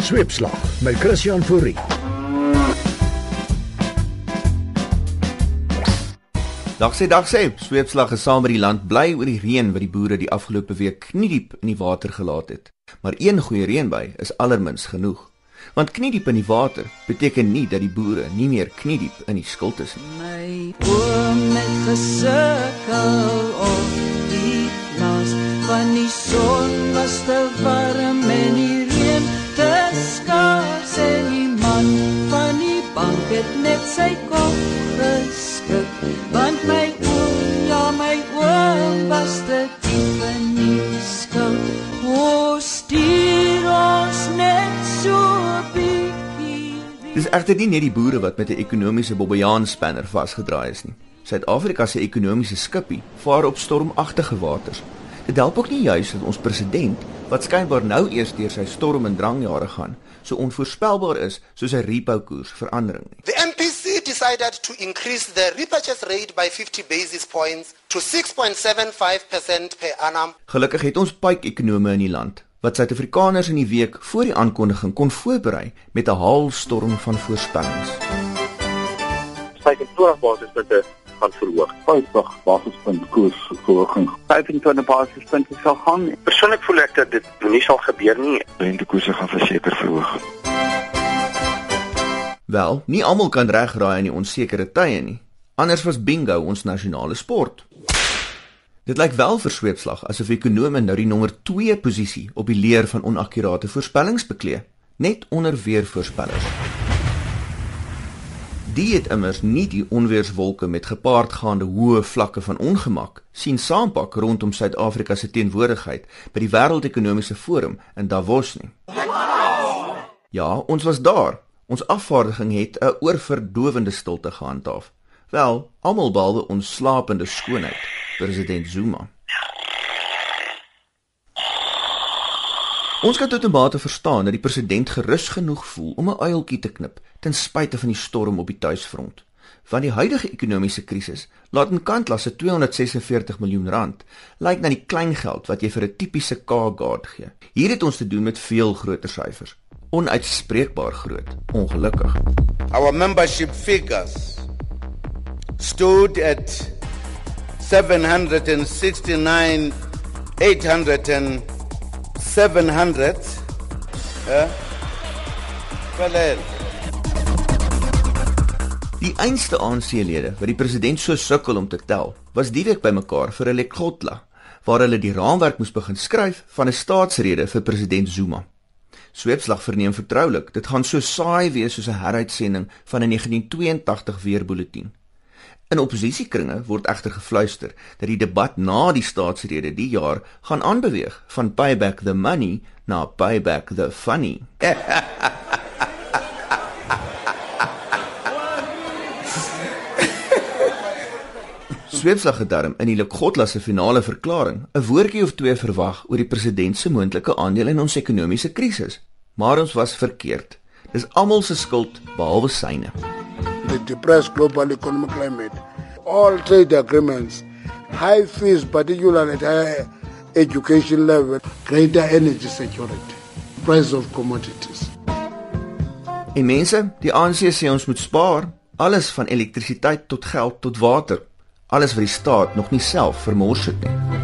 Sweepslag met Christian Fourie. Dag sê dag sê, sweepslag is saam met die land bly oor die reën wat die boere die afgelope week kniediep in die water gelaat het. Maar een goeie reënby is allermins genoeg. Want kniediep in die water beteken nie dat die boere nie meer kniediep in die skuld is nie. My oom het gesukkel op die las van die son was te warm sy kop geskik want my oom ja my oom was te diep in die skuld o stuur ons net so bietjie Dis egter nie net die boere wat met 'n ekonomiese bobbejaanspanner vasgedraai is nie. Suid-Afrika se ekonomiese skippie vaar op stormagtige waters. Dit help ook nie juis dat ons president, wat skynbaar nou eers deur sy storm en drangjare gaan, so onvoorspelbaar is soos 'n repo koers verandering nie. Decided to increase the repurchase rate by 50 basis points to 6.75% per annum. Gelukkig het ons pype-ekonome in die land wat Suid-Afrikaners in die week voor die aankondiging kon voorberei met 'n haalstorm van voorspellings. sy kantoor basispunte gaan verhoog. 50 basispunt koersverhoging. 25 basispunte sal gaan. Persoonlik voel ek dat dit nie sal gebeur nie. Rentekoerse gaan verseker verhoog. Wel, nie almal kan regraai in die onsekere tye nie. Anders was bingo ons nasionale sport. Dit lyk wel versweepslag asof ekonome nou die nommer 2 posisie op die leer van onakkurate voorspellings beklee, net onder weervoorspellers. Die het immers nie die onweerswolke met gepaardgaande hoë vlakke van ongemak sien saampak rondom Suid-Afrika se teenwoordigheid by die Wêreldekonomiese Forum in Davos nie. Ja, ons was daar. Ons afvaardiging het 'n oorverdowende stilte gehandhaaf. Wel, almal behalwe ons slapende skoonheid, president Zuma. Ons kan tot 'n mate verstaan dat die president gerus genoeg voel om 'n uiltjie te knip ten spyte van die storm op die tuisfront. Van die huidige ekonomiese krisis laat in kantlas se 246 miljoen rand lyk na die klein geld wat jy vir 'n tipiese K-guard gee. Hier het ons te doen met veel groter syfers. Onuitspreekbaar groot, ongelukkig. Our membership figures stood at 769 800 and 700 uh, Valel. Die einste ANC-lede wat die president so sukkel om te tel, was die week bymekaar vir 'n lekgotla waar hulle die raamwerk moes begin skryf van 'n staatsrede vir president Zuma. Sweepslag verneem vertroulik, dit gaan so saai wees soos 'n heruitsending van 'n 1982 weerbulletin. In oppositiekringe word egter gefluister dat die debat na die staatsrede die jaar gaan aanbeweeg van payback the money na payback the funny. Sweepslag het daarom in die Lekgotla se finale verklaring 'n woordjie of twee verwag oor die president se moontlike aandeel in ons ekonomiese krisis, maar ons was verkeerd. Dis almal se skuld behalwe syne. the depressed global economic climate, all trade agreements, high fees, particularly at higher education level, greater energy security, price of commodities. En mense, die ANC sê ons moet spaar, alles van elektrisiteit tot geld tot water, alles wat die staat nog nie self vermors het nie.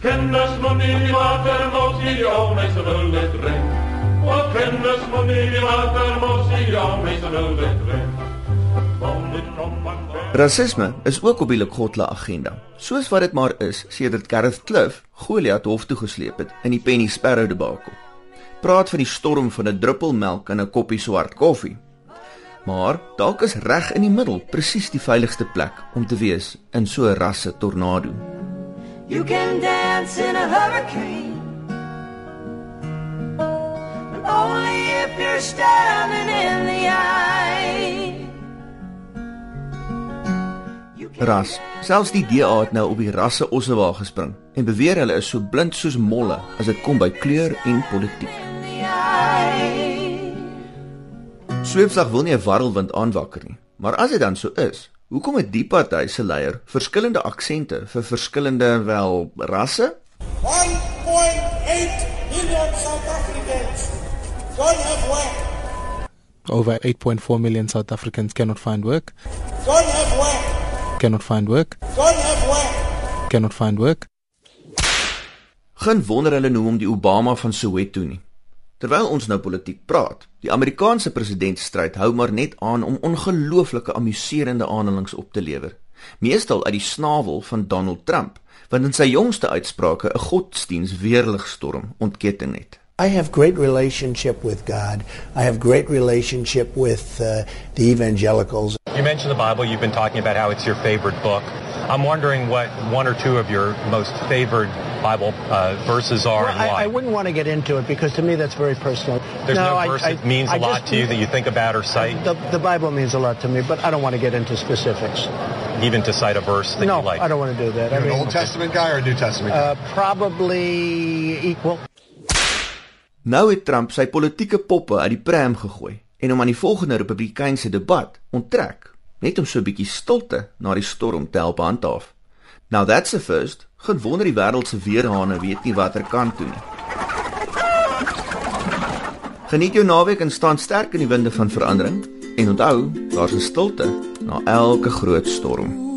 Kinders moet nie die water mos nie, ou mense wil dit drink. O kinders moet nie die water mos nie, ou mense wil dit drink. Rasisme is ook op die Lekgotla agenda. Soos wat dit maar is sedert Gareth Cliff Goliath hof toe gesleep het in die Penny Sparrow debakel. Praat van die storm van 'n druppel melk in 'n koppie swart koffie. Maar dalk is reg in die middel presies die veiligste plek om te wees in so 'n rasse tornado. You can dance in a hurricane But only if you're standing in the eye Ras, selfs die DA het nou op die rasse ossewa gespring en beweer hulle is so blind soos molle as dit kom by kleur en politiek. Sweepslag wil nie 'n warrelwind aanwakker nie, maar as dit dan so is, hoekom het die party se leier verskillende aksente vir verskillende wel rasse? 1.8 million South Africans Don't have work. Over 8.4 million South Africans cannot find work. Don't have work. Cannot find work. Don't have work. Cannot find work. Geen wonder hulle noem hom die Obama van Soweto nie. Terwyl ons nou politiek praat, die Amerikaanse presidentstryd hou maar net aan om ongelooflike amuserende aanhalings op te lewer. Meestal uit die snavel van Donald Trump, wat in sy jongste uitsprake 'n godsdiensweerligstorm ontketting het. I have great relationship with God. I have great relationship with uh, the evangelicals. You mentioned the Bible. You've been talking about how it's your favorite book. I'm wondering what one or two of your most favored Bible uh, verses are Well, and why. I, I wouldn't want to get into it because to me that's very personal. There's no, I- verse I- that means a I lot just- to you that you think about or cite, The, the Bible means a lot to me, but I don't want to get into specifics. even to cite a verse that no, you like. No, I don't want to do that. I You're an mean, Old Testament guy or a New Testament guy? uh, probably equal. Nou het Trump sy politieke poppe uit die pram gegooi en hom aan die volgende Republikeinse debat onttrek, net om so 'n bietjie stilte na die storm te help handhaaf. Now that's a first. Geen wonder die wêreld se weerhane weet nie watter kant toe nie. Geniet jou naweek en staan sterk in die winde van verandering en onthou, daar's 'n stilte na elke groot storm.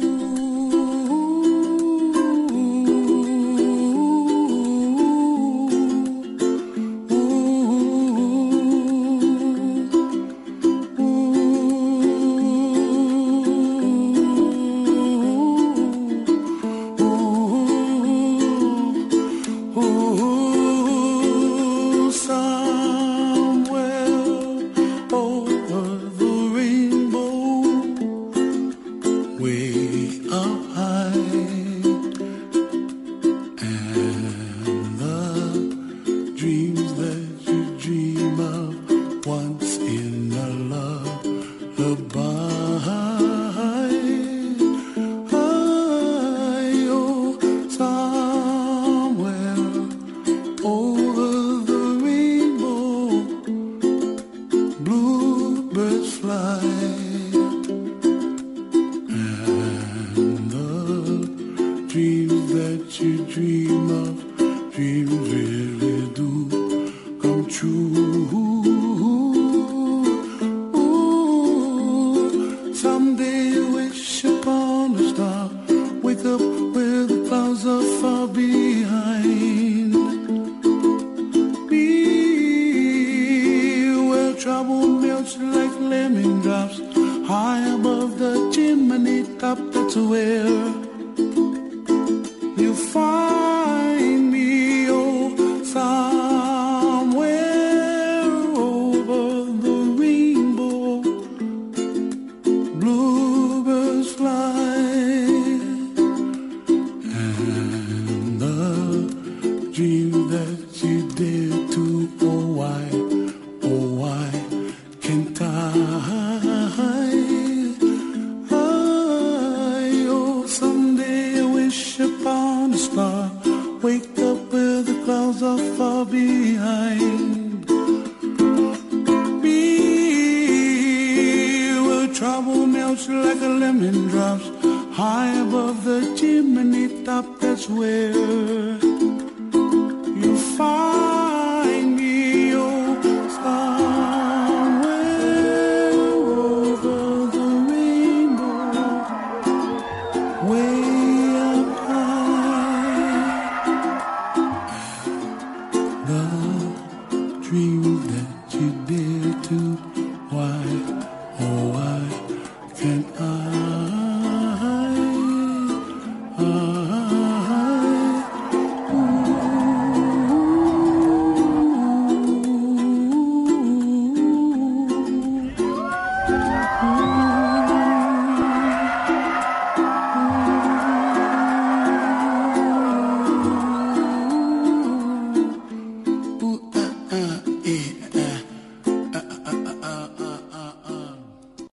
True. Ooh, someday wish upon a star, wake up where the clouds are far behind. Be where trouble melts like lemon drops, high above the chimney top. That's where you find dream that you dare